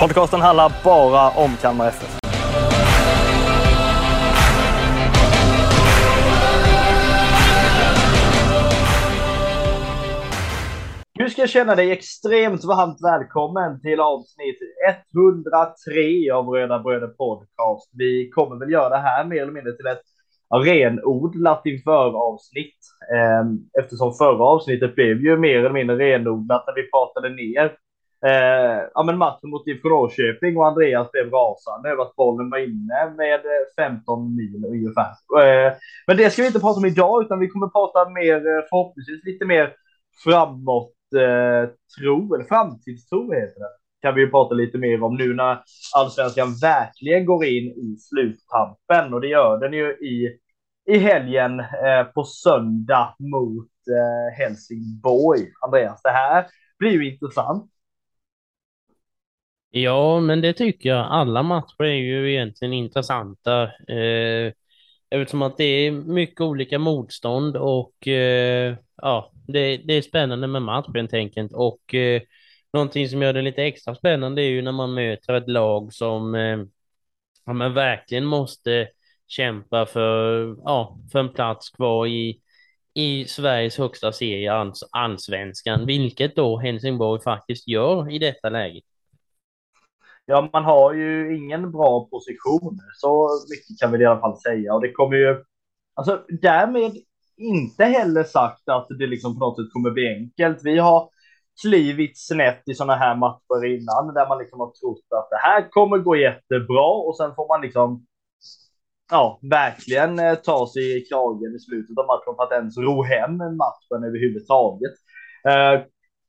Podcasten handlar bara om Kalmar FF. Du ska känna dig extremt varmt välkommen till avsnitt 103 av Röda Bröder Podcast. Vi kommer väl göra det här mer eller mindre till ett renodlat inför avsnitt. Ehm, eftersom förra avsnittet blev ju mer eller mindre renodlat när vi pratade ner eh, ja, men matchen mot IFK Norrköping och Andreas blev rasande över att bollen var inne med eh, 15 mil ungefär. Eh, men det ska vi inte prata om idag utan vi kommer prata mer eh, förhoppningsvis lite mer framåt eh, tro, eller framtidstro heter det, kan vi ju prata lite mer om nu när allsvenskan verkligen går in i sluttampen och det gör den ju i, i helgen eh, på söndag mot eh, Helsingborg. Andreas, det här blir ju intressant. Ja, men det tycker jag. Alla matcher är ju egentligen intressanta. Eh, eftersom att det är mycket olika motstånd och eh, ja, det, det är spännande med matchen helt enkelt. Och eh, någonting som gör det lite extra spännande är ju när man möter ett lag som eh, ja, men verkligen måste kämpa för, ja, för en plats kvar i, i Sveriges högsta serie, alls- allsvenskan, vilket då Helsingborg faktiskt gör i detta läget. Ja, man har ju ingen bra position, så mycket kan vi i alla fall säga. Och det kommer ju, alltså därmed inte heller sagt att det liksom på något sätt kommer bli enkelt. Vi har klivit snett i sådana här matcher innan där man liksom har trott att det här kommer gå jättebra och sen får man liksom ja, verkligen eh, ta sig i kragen i slutet av matchen för att ens ro hem matchen överhuvudtaget. Eh,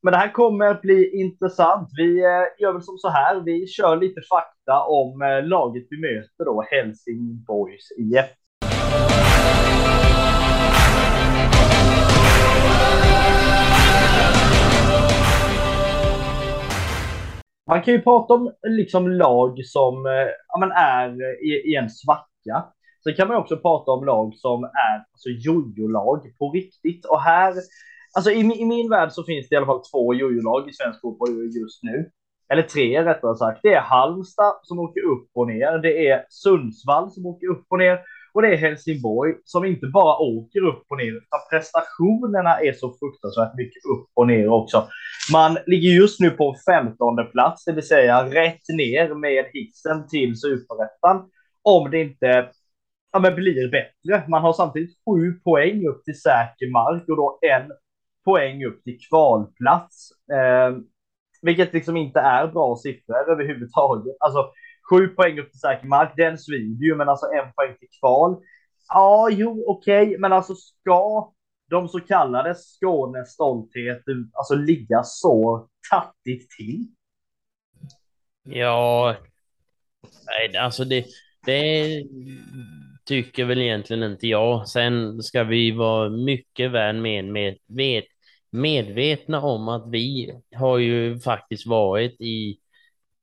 men det här kommer att bli intressant. Vi eh, gör väl som så här. Vi kör lite fakta om eh, laget vi möter då, Helsingborgs IF. Man kan ju prata om liksom lag som eh, ja, men är i, i en svacka. Sen kan man också prata om lag som är alltså, jojo-lag på riktigt. Och här, alltså i, i min värld så finns det i alla fall två jojo-lag i svensk fotboll just nu. Eller tre rättare sagt. Det är Halmstad som åker upp och ner. Det är Sundsvall som åker upp och ner. Och det är Helsingborg som inte bara åker upp och ner, utan prestationerna är så fruktansvärt mycket upp och ner också. Man ligger just nu på 15 plats, det vill säga rätt ner med hissen till superettan. Om det inte ja, men blir bättre. Man har samtidigt sju poäng upp till säker mark och då en poäng upp till kvalplats. Eh, vilket liksom inte är bra siffror överhuvudtaget. Alltså sju poäng upp till säker mark, den svider ju, men alltså en poäng till kval. Ja, jo, okej, okay. men alltså ska de så kallade Skånes stolthet alltså ligga så tattigt till? Ja, nej, alltså det, det tycker väl egentligen inte jag. Sen ska vi vara mycket väl med, med, med, medvetna om att vi har ju faktiskt varit i,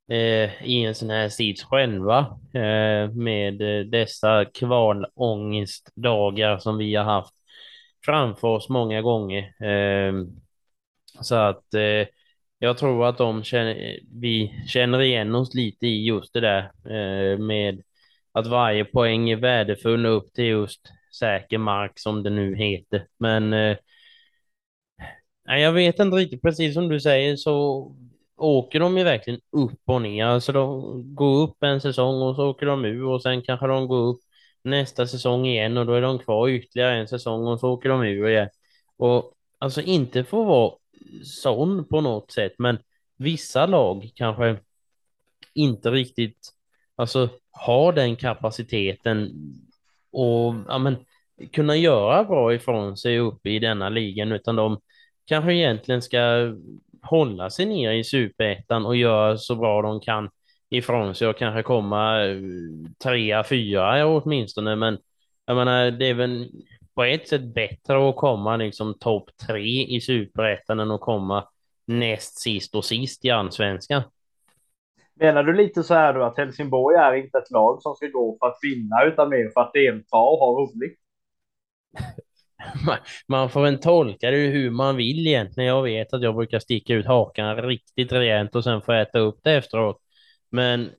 eh, i en sån här sits själva eh, med eh, dessa kvalångestdagar som vi har haft framför oss många gånger. Eh, så att eh, jag tror att de känner, vi känner igen oss lite i just det där eh, med att varje poäng är värdefull upp till just säker mark som det nu heter. Men eh, jag vet inte riktigt, precis som du säger så åker de ju verkligen upp och ner. Alltså de går upp en säsong och så åker de ur och sen kanske de går upp nästa säsong igen och då är de kvar ytterligare en säsong och så åker de ur igen. Och alltså inte få vara sån på något sätt, men vissa lag kanske inte riktigt alltså har den kapaciteten och ja, men, kunna göra bra ifrån sig uppe i denna ligan, utan de kanske egentligen ska hålla sig ner i superettan och göra så bra de kan ifrån sig och kanske komma eh, trea, fyra åtminstone. Men jag menar, det är väl på ett sätt bättre att komma liksom topp tre i superettan än att komma näst sist och sist i allsvenskan. Menar du lite så här då att Helsingborg är inte ett lag som ska gå för att vinna utan mer för att delta och ha roligt? man får väl tolka det hur man vill egentligen. Jag vet att jag brukar sticka ut hakan riktigt rejält och sen få äta upp det efteråt. Men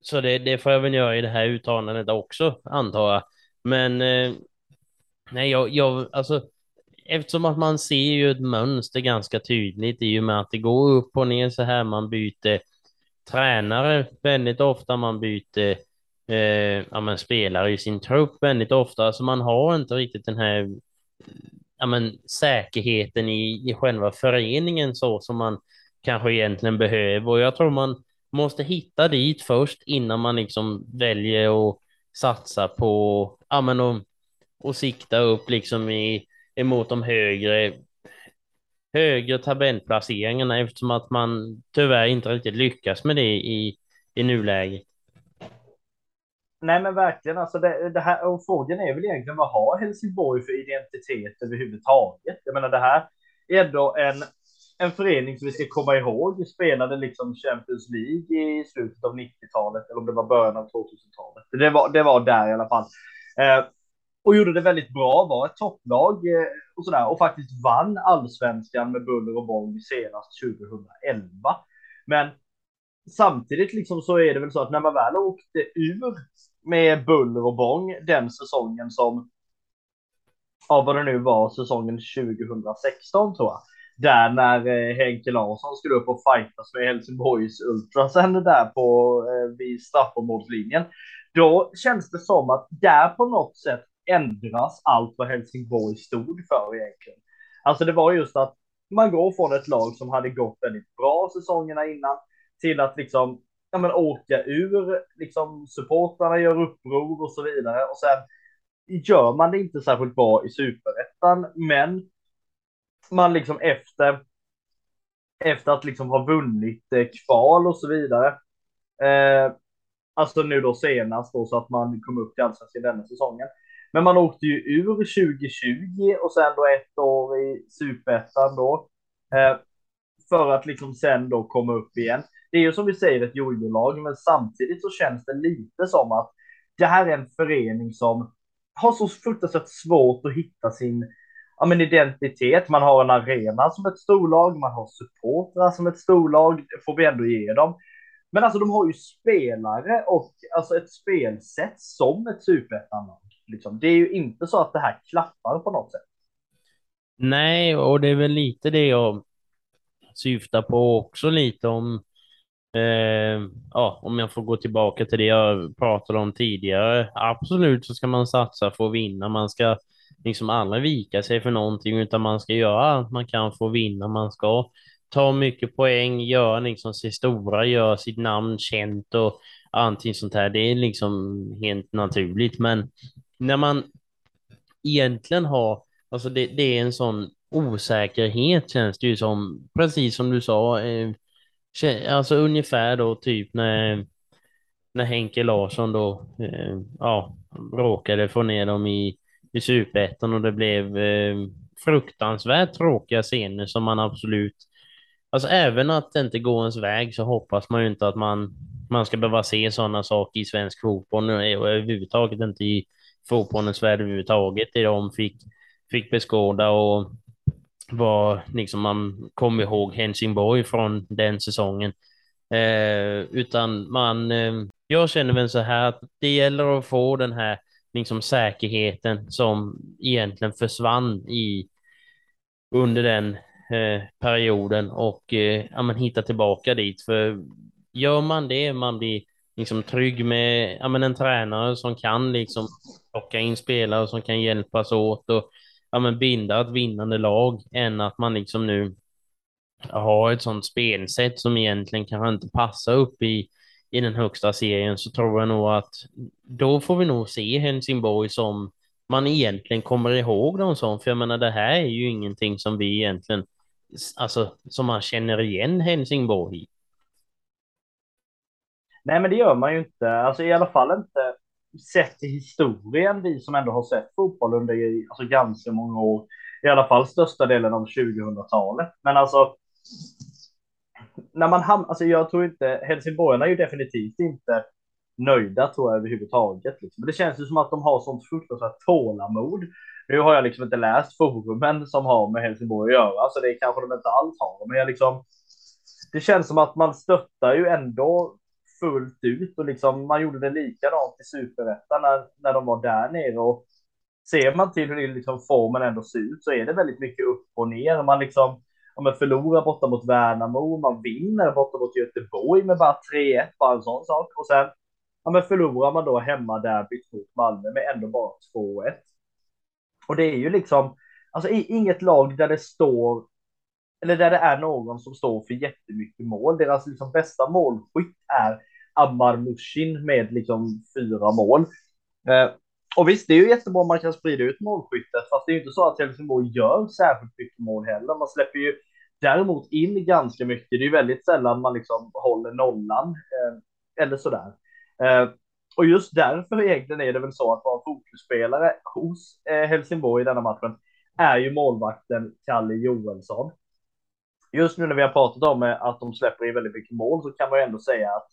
så det, det får jag väl göra i det här uttalandet också, antar jag. Men eh, nej, jag, jag, alltså eftersom att man ser ju ett mönster ganska tydligt i och med att det går upp och ner så här. Man byter tränare väldigt ofta, man byter eh, ja, man spelare i sin trupp väldigt ofta, så man har inte riktigt den här ja, men, säkerheten i, i själva föreningen så som man kanske egentligen behöver. Och jag tror man måste hitta dit först innan man liksom väljer att satsa på, ja men och, och sikta upp liksom i, emot de högre högre tabellplaceringarna eftersom att man tyvärr inte riktigt lyckas med det i, i nuläget. Nej men verkligen, alltså det, det här, och frågan är väl egentligen vad har Helsingborg för identitet överhuvudtaget? Jag menar det här är ändå en, en förening som vi ska komma ihåg spelade liksom Champions League i slutet av 90-talet eller om det var början av 2000-talet. Det var, det var där i alla fall. Eh, och gjorde det väldigt bra, var ett topplag eh, och sådär och faktiskt vann allsvenskan med buller och bång senast 2011. Men samtidigt liksom så är det väl så att när man väl åkte ur med buller och bång den säsongen som av vad det nu var säsongen 2016 tror jag. Där när eh, Henke Larsson skulle upp och fightas med Helsingborgs Ultrasen där på eh, vid straffområdeslinjen. Då känns det som att där på något sätt ändras allt vad Helsingborg stod för egentligen. Alltså det var just att man går från ett lag som hade gått väldigt bra säsongerna innan till att liksom ja, men åka ur, liksom supportrarna gör uppror och så vidare och sen gör man det inte särskilt bra i superettan, men man liksom efter efter att liksom ha vunnit eh, kval och så vidare. Eh, alltså nu då senast då så att man kom upp till allsvenskan denna säsongen. Men man åkte ju ur 2020 och sen då ett år i superettan då. Eh, för att liksom sen då komma upp igen. Det är ju som vi säger ett jojo-lag, men samtidigt så känns det lite som att det här är en förening som har så fruktansvärt svårt att hitta sin ja, men identitet. Man har en arena som ett storlag, man har supportrar som ett storlag, det får vi ändå ge dem. Men alltså de har ju spelare och alltså ett spelsätt som ett superettanlag. Liksom. Det är ju inte så att det här klaffar på något sätt. Nej, och det är väl lite det jag syftar på också lite om Eh, ja, om jag får gå tillbaka till det jag pratade om tidigare. Absolut så ska man satsa för att vinna. Man ska liksom aldrig vika sig för någonting utan man ska göra allt man kan för att vinna. Man ska ta mycket poäng, göra liksom sig stora, göra sitt namn känt och allting sånt här. Det är liksom helt naturligt. Men när man egentligen har, alltså det, det är en sån osäkerhet känns det ju som, precis som du sa, eh, Alltså ungefär då typ när, när Henke Larsson då eh, ja, råkade få ner dem i, i superettan och det blev eh, fruktansvärt tråkiga scener som man absolut Alltså även att det inte går ens väg så hoppas man ju inte att man, man ska behöva se sådana saker i svensk fotboll eh, och överhuvudtaget inte i fotbollens värld överhuvudtaget. Det de fick, fick beskåda och vad liksom man kom ihåg Helsingborg från den säsongen. Eh, utan man, eh, jag känner väl så här att det gäller att få den här liksom säkerheten som egentligen försvann i under den eh, perioden och eh, ja, man hitta tillbaka dit. För gör man det, man blir liksom trygg med ja, men en tränare som kan liksom plocka in spelare som kan hjälpas åt och ja, men binda ett vinnande lag än att man liksom nu har ett sånt spelsätt som egentligen kanske inte passar upp i, i den högsta serien så tror jag nog att då får vi nog se Helsingborg som man egentligen kommer ihåg dem som. För jag menar, det här är ju ingenting som vi egentligen, alltså som man känner igen Helsingborg i. Nej, men det gör man ju inte. Alltså i alla fall inte sett till historien, vi som ändå har sett fotboll under alltså, ganska många år, i alla fall största delen av 2000-talet. Men alltså, när man hamnar, alltså jag tror inte, Helsingborgarna är ju definitivt inte nöjda tror jag överhuvudtaget. Liksom. Det känns ju som att de har sånt fruktansvärt tålamod. Nu har jag liksom inte läst forumen som har med Helsingborg att göra, så det kanske de inte alls har. Men jag liksom, det känns som att man stöttar ju ändå fullt ut och liksom man gjorde det likadant i superettan när, när de var där nere och ser man till hur liksom formen ändå ser ut så är det väldigt mycket upp och ner. Man liksom ja, man förlorar borta mot Värnamo, man vinner borta mot Göteborg med bara 3-1, bara en sån sak. Och sen ja, men förlorar man då hemma där mot Malmö med ändå bara 2-1. Och det är ju liksom, alltså inget lag där det står, eller där det är någon som står för jättemycket mål. Deras liksom bästa målskytt är Ammar Mushin med liksom fyra mål. Eh, och visst, det är ju jättebra om man kan sprida ut målskyttet, fast det är ju inte så att Helsingborg gör särskilt mycket mål heller. Man släpper ju däremot in ganska mycket. Det är ju väldigt sällan man liksom håller nollan eh, eller sådär. Eh, och just därför egentligen är det väl så att vara fokusspelare hos eh, Helsingborg i denna matchen är ju målvakten Kalle Joelsson. Just nu när vi har pratat om eh, att de släpper in väldigt mycket mål så kan man ju ändå säga att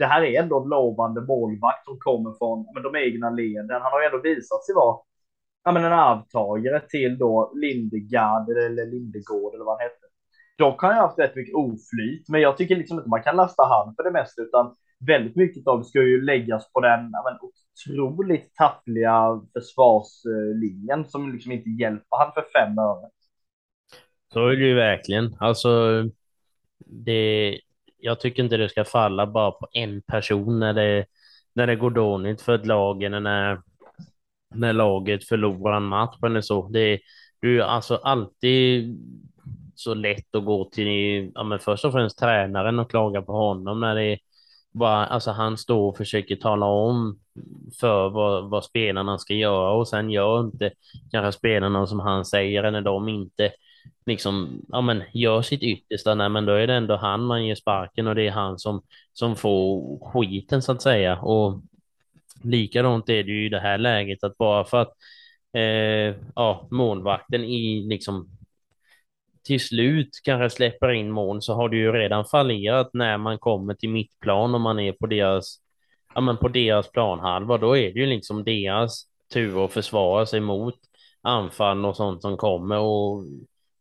det här är ändå en lovande målvakt som kommer från men, de egna leden. Han har ju ändå visat sig vara ja, men en arvtagare till då Lindegard eller Lindegård eller vad han hette. Dock har han haft rätt mycket oflyt, men jag tycker liksom inte man kan lasta han för det mesta, utan väldigt mycket av det ska ju läggas på den ja, men, otroligt taffliga försvarslinjen som liksom inte hjälper han för fem öre. Så är det ju verkligen. Alltså, det, jag tycker inte det ska falla bara på en person när det, när det går dåligt för ett lag eller när, när laget förlorar en match eller så. Det, du är alltså alltid så lätt att gå till, ja men först och främst tränaren och klaga på honom när det bara, alltså han står och försöker tala om för vad, vad spelarna ska göra och sen gör inte kanske spelarna som han säger eller de inte liksom, ja men gör sitt yttersta, nej men då är det ändå han man ger sparken och det är han som, som får skiten så att säga. Och likadant är det ju i det här läget att bara för att eh, ja, målvakten i liksom till slut kanske släpper in mål så har du ju redan fallerat när man kommer till mittplan och man är på deras, ja men på deras planhalva. Då är det ju liksom deras tur att försvara sig mot anfall och sånt som kommer och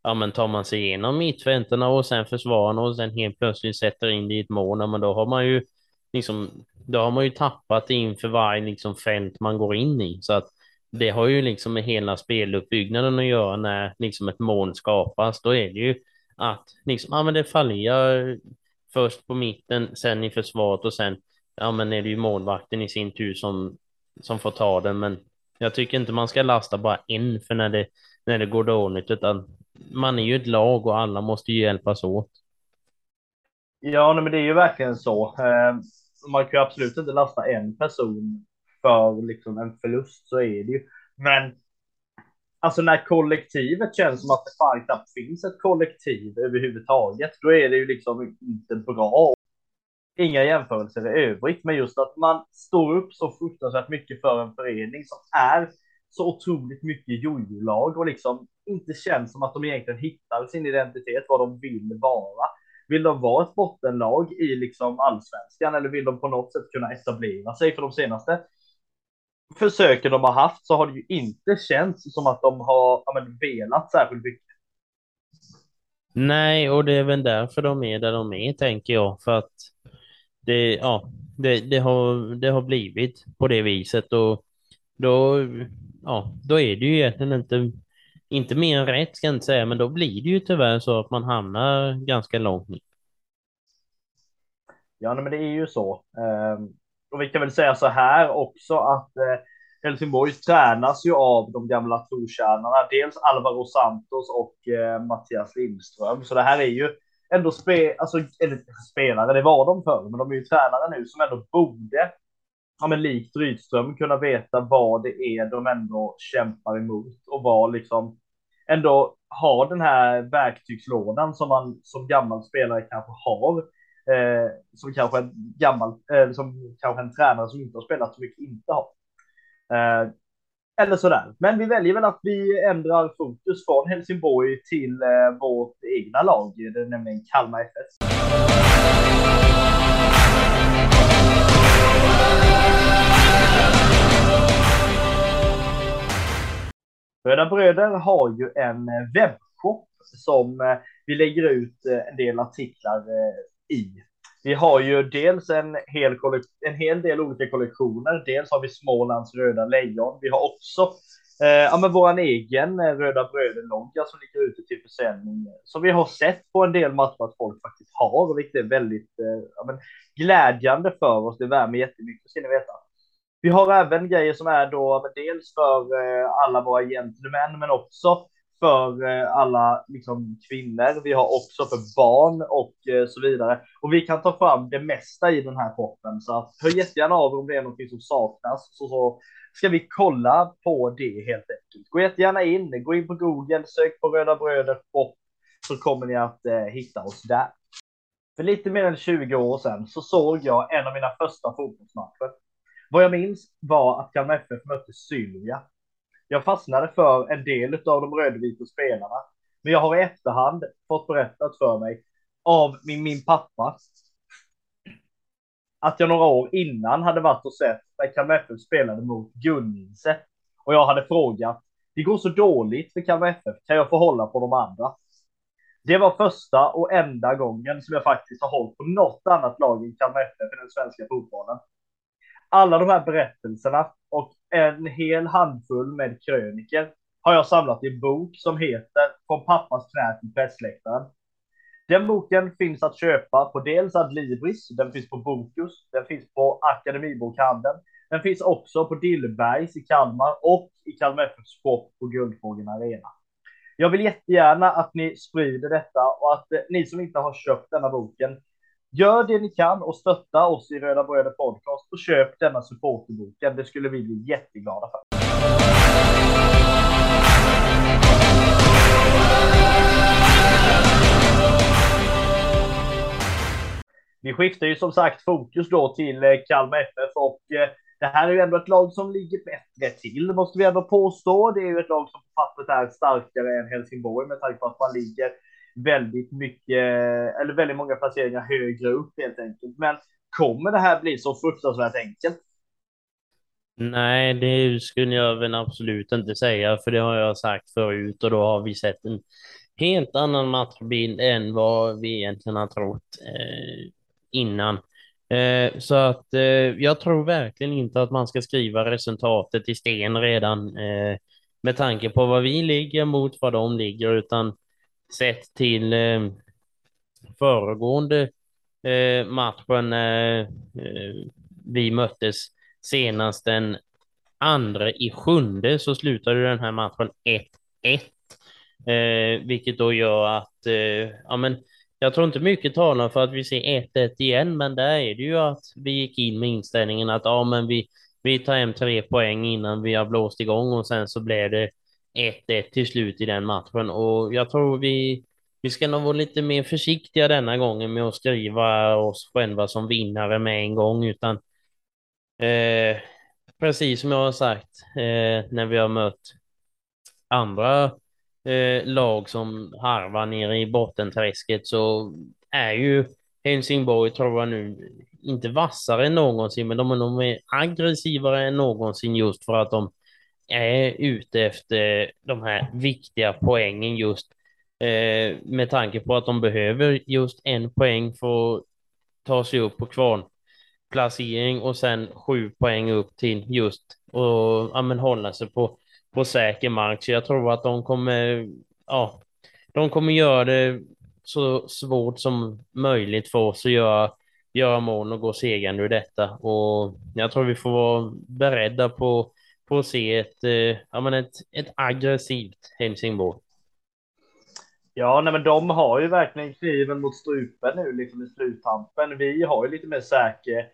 ja men tar man sig igenom mittfältarna och sen försvararna och sen helt plötsligt sätter in det i ett mål, men då har man ju liksom, då har man ju tappat inför varje liksom fält man går in i. Så att det har ju liksom med hela speluppbyggnaden att göra när liksom ett mål skapas. Då är det ju att liksom, ja men det fallerar först på mitten, sen i försvaret och sen ja men är det ju målvakten i sin tur som, som får ta den. Men jag tycker inte man ska lasta bara en för när det, när det går dåligt, utan man är ju ett lag och alla måste ju hjälpas åt. Ja, men det är ju verkligen så. Eh, man kan ju absolut inte lasta en person för liksom en förlust, så är det ju. Men alltså när kollektivet känns som att det fan knappt finns ett kollektiv överhuvudtaget, då är det ju liksom inte bra. Inga jämförelser i övrigt, men just att man står upp så fruktansvärt mycket för en förening som är så otroligt mycket jojo-lag och liksom inte känns som att de egentligen hittar sin identitet, vad de vill vara. Vill de vara ett bottenlag i liksom allsvenskan eller vill de på något sätt kunna etablera sig? För de senaste försöken de har haft så har det ju inte känts som att de har ja, men, velat särskilt mycket. Nej, och det är väl därför de är där de är, tänker jag. För att det, ja, det, det, har, det har blivit på det viset och då, ja, då är det ju egentligen inte, inte mer än rätt, ska jag inte säga, men då blir det ju tyvärr så att man hamnar ganska långt ner. Ja, men det är ju så. Ehm, och vi kan väl säga så här också att eh, Helsingborg tränas ju av de gamla trotjänarna, dels Alvaro Santos och eh, Mattias Lindström. Så det här är ju ändå spe, alltså, eller, spelare, det var de förr, men de är ju tränare nu som ändå borde ja, men likt Rydström kunna veta vad det är de ändå kämpar emot och vad liksom ändå har den här verktygslådan som man som gammal spelare kanske har eh, som kanske en gammal, eh, som kanske en tränare som inte har spelat så mycket inte har. Eh, eller sådär. Men vi väljer väl att vi ändrar fokus från Helsingborg till eh, vårt egna lag, det är nämligen Kalmar FF. Röda Bröder har ju en eh, webbshop som eh, vi lägger ut eh, en del artiklar i. Vi har ju dels en hel, en hel del olika kollektioner. Dels har vi Smålands röda lejon. Vi har också eh, ja, men vår egen Röda Bröder-logga som ligger ute till försäljning. Som vi har sett på en del matcher att folk faktiskt har, vilket är väldigt eh, ja, men, glädjande för oss. Det värmer jättemycket, ska ni veta. Vi har även grejer som är då dels för eh, alla våra gentlemän, men också för eh, alla liksom, kvinnor. Vi har också för barn och eh, så vidare. Och vi kan ta fram det mesta i den här shoppen. Så att, hör jättegärna av om det är något som saknas. Så, så ska vi kolla på det helt enkelt. Gå jättegärna in, gå in på Google, sök på Röda Bröder shop så kommer ni att eh, hitta oss där. För lite mer än 20 år sedan så såg jag en av mina första fotbollsmatcher. Vad jag minns var att Kalmar FF mötte Sylvia. Jag fastnade för en del av de rödvita spelarna, men jag har i efterhand fått berättat för mig av min, min pappa att jag några år innan hade varit och sett när Kalmar FF spelade mot Gunninse och jag hade frågat. Det går så dåligt för Kalmar FF. Kan jag få hålla på de andra? Det var första och enda gången som jag faktiskt har hållit på något annat lag än Kalmar FF i den svenska fotbollen alla de här berättelserna och en hel handfull med kröniker har jag samlat i en bok som heter Från pappas knä till pressläktaren. Den boken finns att köpa på dels Adlibris, den finns på Bokus, den finns på Akademibokhandeln. Den finns också på Dillbergs i Kalmar och i Kalmar FF shop på Guldfågeln Arena. Jag vill jättegärna att ni sprider detta och att eh, ni som inte har köpt denna boken Gör det ni kan och stötta oss i Röda Bröder Podcast och köp denna supporterboken. Det skulle vi bli jätteglada för. Vi skiftar ju som sagt fokus då till eh, Kalmar FF och eh, det här är ju ändå ett lag som ligger bättre till, måste vi ändå påstå. Det är ju ett lag som på pappret är starkare än Helsingborg med tanke på att man ligger väldigt mycket, eller väldigt många placeringar högre upp helt enkelt. Men kommer det här bli så fruktansvärt enkelt? Nej, det skulle jag väl absolut inte säga, för det har jag sagt förut och då har vi sett en helt annan matchbild än vad vi egentligen har trott eh, innan. Eh, så att eh, jag tror verkligen inte att man ska skriva resultatet i sten redan eh, med tanke på vad vi ligger mot vad de ligger, utan sett till eh, föregående eh, matchen när eh, vi möttes senast den andra i sjunde så slutade den här matchen 1-1. Eh, vilket då gör att, eh, ja men, jag tror inte mycket talar för att vi ser 1-1 igen, men där är det ju att vi gick in med inställningen att ja, men vi, vi tar hem tre poäng innan vi har blåst igång och sen så blev det 1-1 till slut i den matchen. Och jag tror vi, vi ska nog vara lite mer försiktiga denna gången med att skriva oss själva som vinnare med en gång utan eh, precis som jag har sagt eh, när vi har mött andra eh, lag som harvar nere i bottenträsket så är ju Helsingborg tror jag nu inte vassare än någonsin men de är nog mer aggressivare än någonsin just för att de är ute efter de här viktiga poängen just eh, med tanke på att de behöver just en poäng för att ta sig upp på kvarnplacering och sen sju poäng upp till just och ja, men hålla sig på, på säker mark. Så jag tror att de kommer, ja, de kommer göra det så svårt som möjligt för oss att göra, göra mål och gå segrande ur detta. Och jag tror vi får vara beredda på på att se ett, eh, ja, men ett, ett aggressivt Helsingborg. Ja, nej, men de har ju verkligen kniven mot strupen nu liksom i sluttampen. Vi har ju lite mer säker,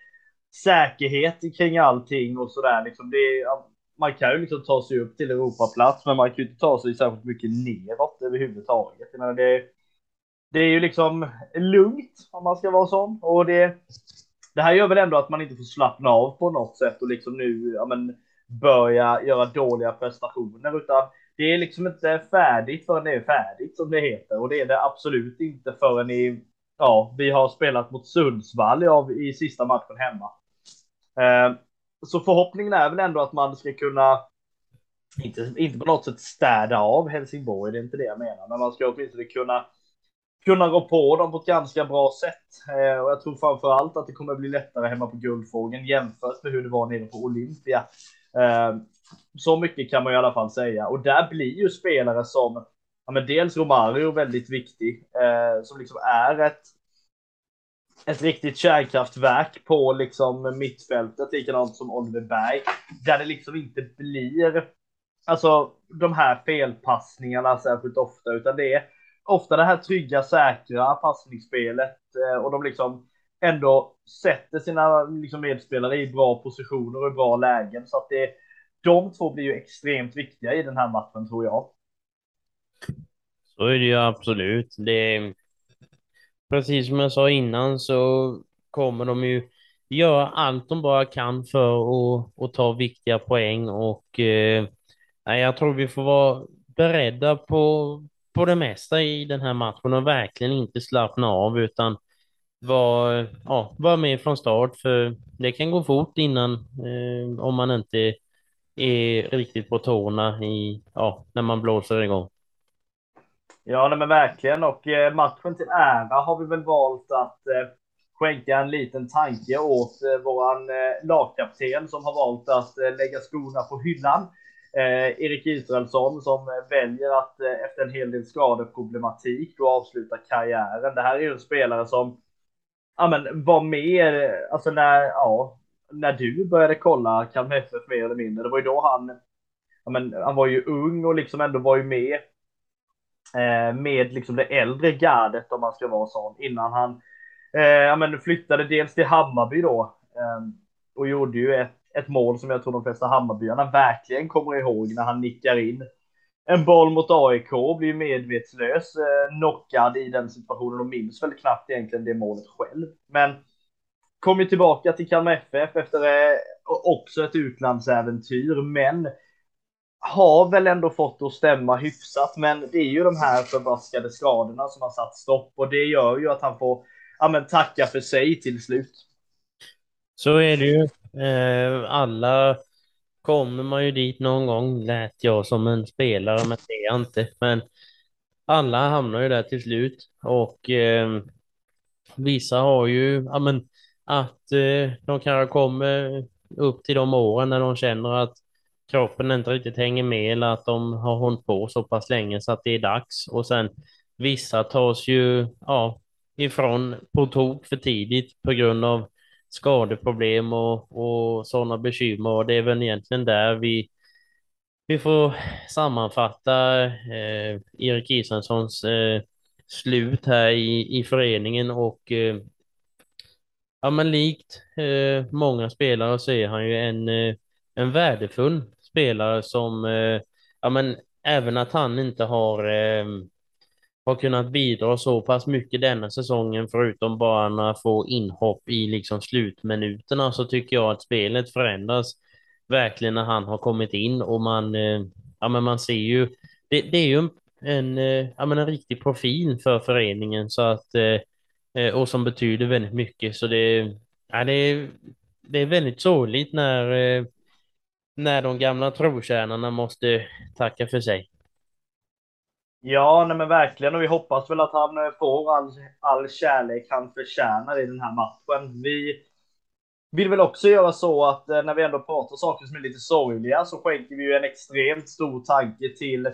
säkerhet kring allting och sådär. Liksom det, man kan ju liksom ta sig upp till Europaplats, men man kan ju inte ta sig särskilt mycket neråt överhuvudtaget. Jag menar, det, det är ju liksom lugnt om man ska vara sån och det. Det här gör väl ändå att man inte får slappna av på något sätt och liksom nu ja, men, börja göra dåliga prestationer utan det är liksom inte färdigt förrän det är färdigt som det heter och det är det absolut inte förrän i ja, vi har spelat mot Sundsvall i, i sista matchen hemma. Eh, så förhoppningen är väl ändå att man ska kunna inte, inte på något sätt städa av Helsingborg, det är inte det jag menar, men man ska åtminstone kunna kunna gå på dem på ett ganska bra sätt. Eh, och jag tror framför allt att det kommer bli lättare hemma på Guldfågeln jämfört med hur det var nere på Olympia. Eh, så mycket kan man i alla fall säga. Och där blir ju spelare som, ja men dels Romario väldigt viktig, eh, som liksom är ett ett riktigt kärnkraftverk på liksom mittfältet, likadant som Oliver Berg, där det liksom inte blir alltså de här felpassningarna särskilt ofta, utan det är ofta det här trygga, säkra passningsspelet eh, och de liksom ändå sätter sina liksom medspelare i bra positioner och i bra lägen. Så att det, de två blir ju extremt viktiga i den här matchen tror jag. Så är det ju absolut. Det precis som jag sa innan så kommer de ju göra allt de bara kan för att, att ta viktiga poäng och eh, jag tror vi får vara beredda på, på det mesta i den här matchen och verkligen inte slappna av utan vara, ja, vara med från start för det kan gå fort innan eh, om man inte är riktigt på tårna i, ja, när man blåser igång. Ja, nej, men verkligen. Och eh, matchen till ära har vi väl valt att eh, skänka en liten tanke åt eh, våran eh, lagkapten som har valt att eh, lägga skorna på hyllan. Eh, Erik Israelsson som eh, väljer att eh, efter en hel del skadeproblematik då avsluta karriären. Det här är ju en spelare som ja, men, var mer, alltså när, ja, när du började kolla Kalmar FF mer eller mindre. Det var ju då han, ja, men, han var ju ung och liksom ändå var ju med Eh, med liksom det äldre gardet om man ska vara sån innan han eh, ja, men flyttade dels till Hammarby då eh, och gjorde ju ett, ett mål som jag tror de flesta Hammarbyarna verkligen kommer ihåg när han nickar in en boll mot AIK och blir medvetslös, eh, knockad i den situationen och minns väl knappt egentligen det målet själv. Men kom ju tillbaka till Kalmar FF efter eh, också ett utlandsäventyr, men har väl ändå fått att stämma hyfsat, men det är ju de här förbaskade skadorna som har satt stopp och det gör ju att han får ja, men, tacka för sig till slut. Så är det ju. Eh, alla kommer man ju dit någon gång, lät jag som en spelare, men det är jag inte. Men alla hamnar ju där till slut och eh, vissa har ju, ja men att eh, de kanske kommer upp till de åren när de känner att kroppen inte riktigt hänger med eller att de har hållit på så pass länge så att det är dags. Och sen vissa tas ju ja, ifrån på tok för tidigt på grund av skadeproblem och, och sådana bekymmer. Och det är väl egentligen där vi, vi får sammanfatta eh, Erik Isakssons eh, slut här i, i föreningen och eh, ja men likt eh, många spelare så är han ju en, eh, en värdefull spelare som, eh, ja men även att han inte har, eh, har kunnat bidra så pass mycket denna säsongen, förutom bara några få inhopp i liksom slutminuterna, så tycker jag att spelet förändras verkligen när han har kommit in och man, eh, ja men man ser ju, det, det är ju en, en, eh, ja men en riktig profil för föreningen så att, eh, eh, och som betyder väldigt mycket, så det, ja, det är det är väldigt sorgligt när när de gamla trotjänarna måste tacka för sig. Ja, nej men verkligen. Och vi hoppas väl att han eh, får all, all kärlek han förtjänar i den här matchen. Vi vill väl också göra så att eh, när vi ändå pratar saker som är lite sorgliga så skänker vi ju en extremt stor tanke till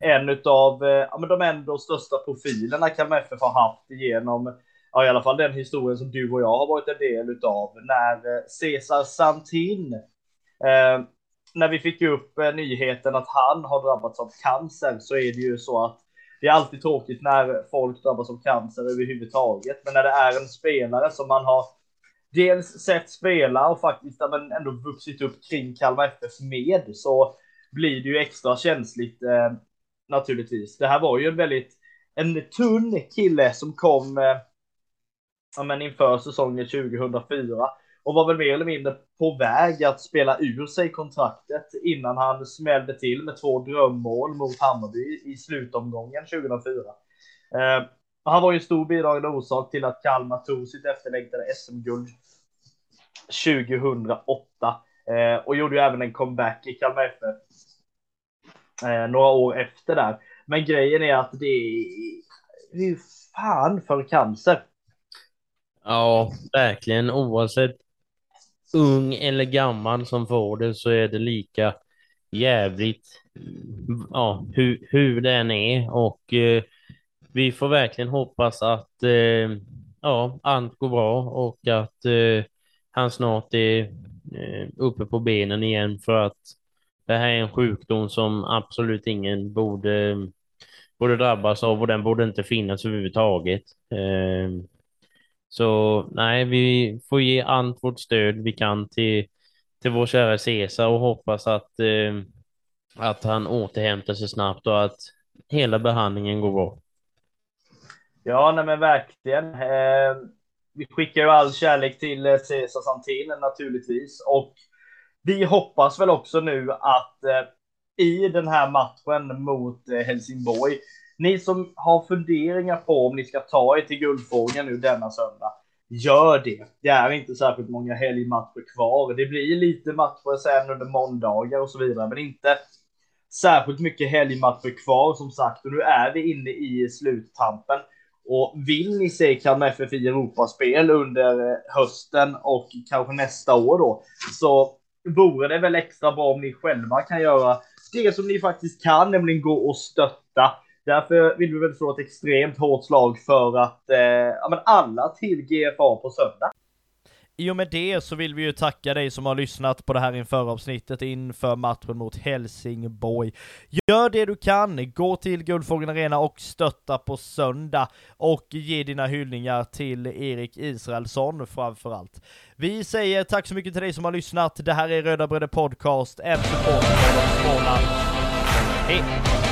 en av eh, ja, men de ändå största profilerna Kalmar FF har haft genom ja, i alla fall den historien som du och jag har varit en del utav när Cesar Santin eh, när vi fick upp eh, nyheten att han har drabbats av cancer så är det ju så att det är alltid tråkigt när folk drabbas av cancer överhuvudtaget. Men när det är en spelare som man har dels sett spela och faktiskt men ändå vuxit upp kring Kalmar FF med så blir det ju extra känsligt eh, naturligtvis. Det här var ju en väldigt en tunn kille som kom eh, ja, men inför säsongen 2004 och var väl mer eller mindre på väg att spela ur sig kontraktet innan han smällde till med två drömmål mot Hammarby i slutomgången 2004. Eh, han var ju en stor bidragande orsak till att Kalmar tog sitt efterlängtade SM-guld 2008 eh, och gjorde ju även en comeback i Kalmar FF eh, några år efter där. Men grejen är att det är, det fan för cancer. Ja, verkligen. Oavsett ung eller gammal som får det så är det lika jävligt ja, hur, hur den är och eh, vi får verkligen hoppas att eh, ja, allt går bra och att eh, han snart är eh, uppe på benen igen för att det här är en sjukdom som absolut ingen borde, borde drabbas av och den borde inte finnas överhuvudtaget. Eh, så nej, vi får ge allt vårt stöd vi kan till, till vår kära Cesar och hoppas att, eh, att han återhämtar sig snabbt och att hela behandlingen går bra. Ja, nej men verkligen. Eh, vi skickar ju all kärlek till eh, Cesar Santinen naturligtvis och vi hoppas väl också nu att eh, i den här matchen mot eh, Helsingborg ni som har funderingar på om ni ska ta er till Guldfågeln nu denna söndag, gör det. Det är inte särskilt många helgmatcher kvar. Det blir lite matcher sen under måndagar och så vidare, men inte särskilt mycket helgmatcher kvar som sagt. Och nu är vi inne i sluttampen. Och vill ni se Kalmar FF i Europaspel under eh, hösten och kanske nästa år då, så vore det väl extra bra om ni själva kan göra det som ni faktiskt kan, nämligen gå och stötta Därför vill vi väl slå ett extremt hårt slag för att eh, ja, men alla till GFA på söndag. I och med det så vill vi ju tacka dig som har lyssnat på det här inför avsnittet inför matchen mot Helsingborg. Gör det du kan, gå till Guldfågeln Arena och stötta på söndag och ge dina hyllningar till Erik Israelsson framförallt. Vi säger tack så mycket till dig som har lyssnat. Det här är Röda Bröder Podcast, en support från Hej!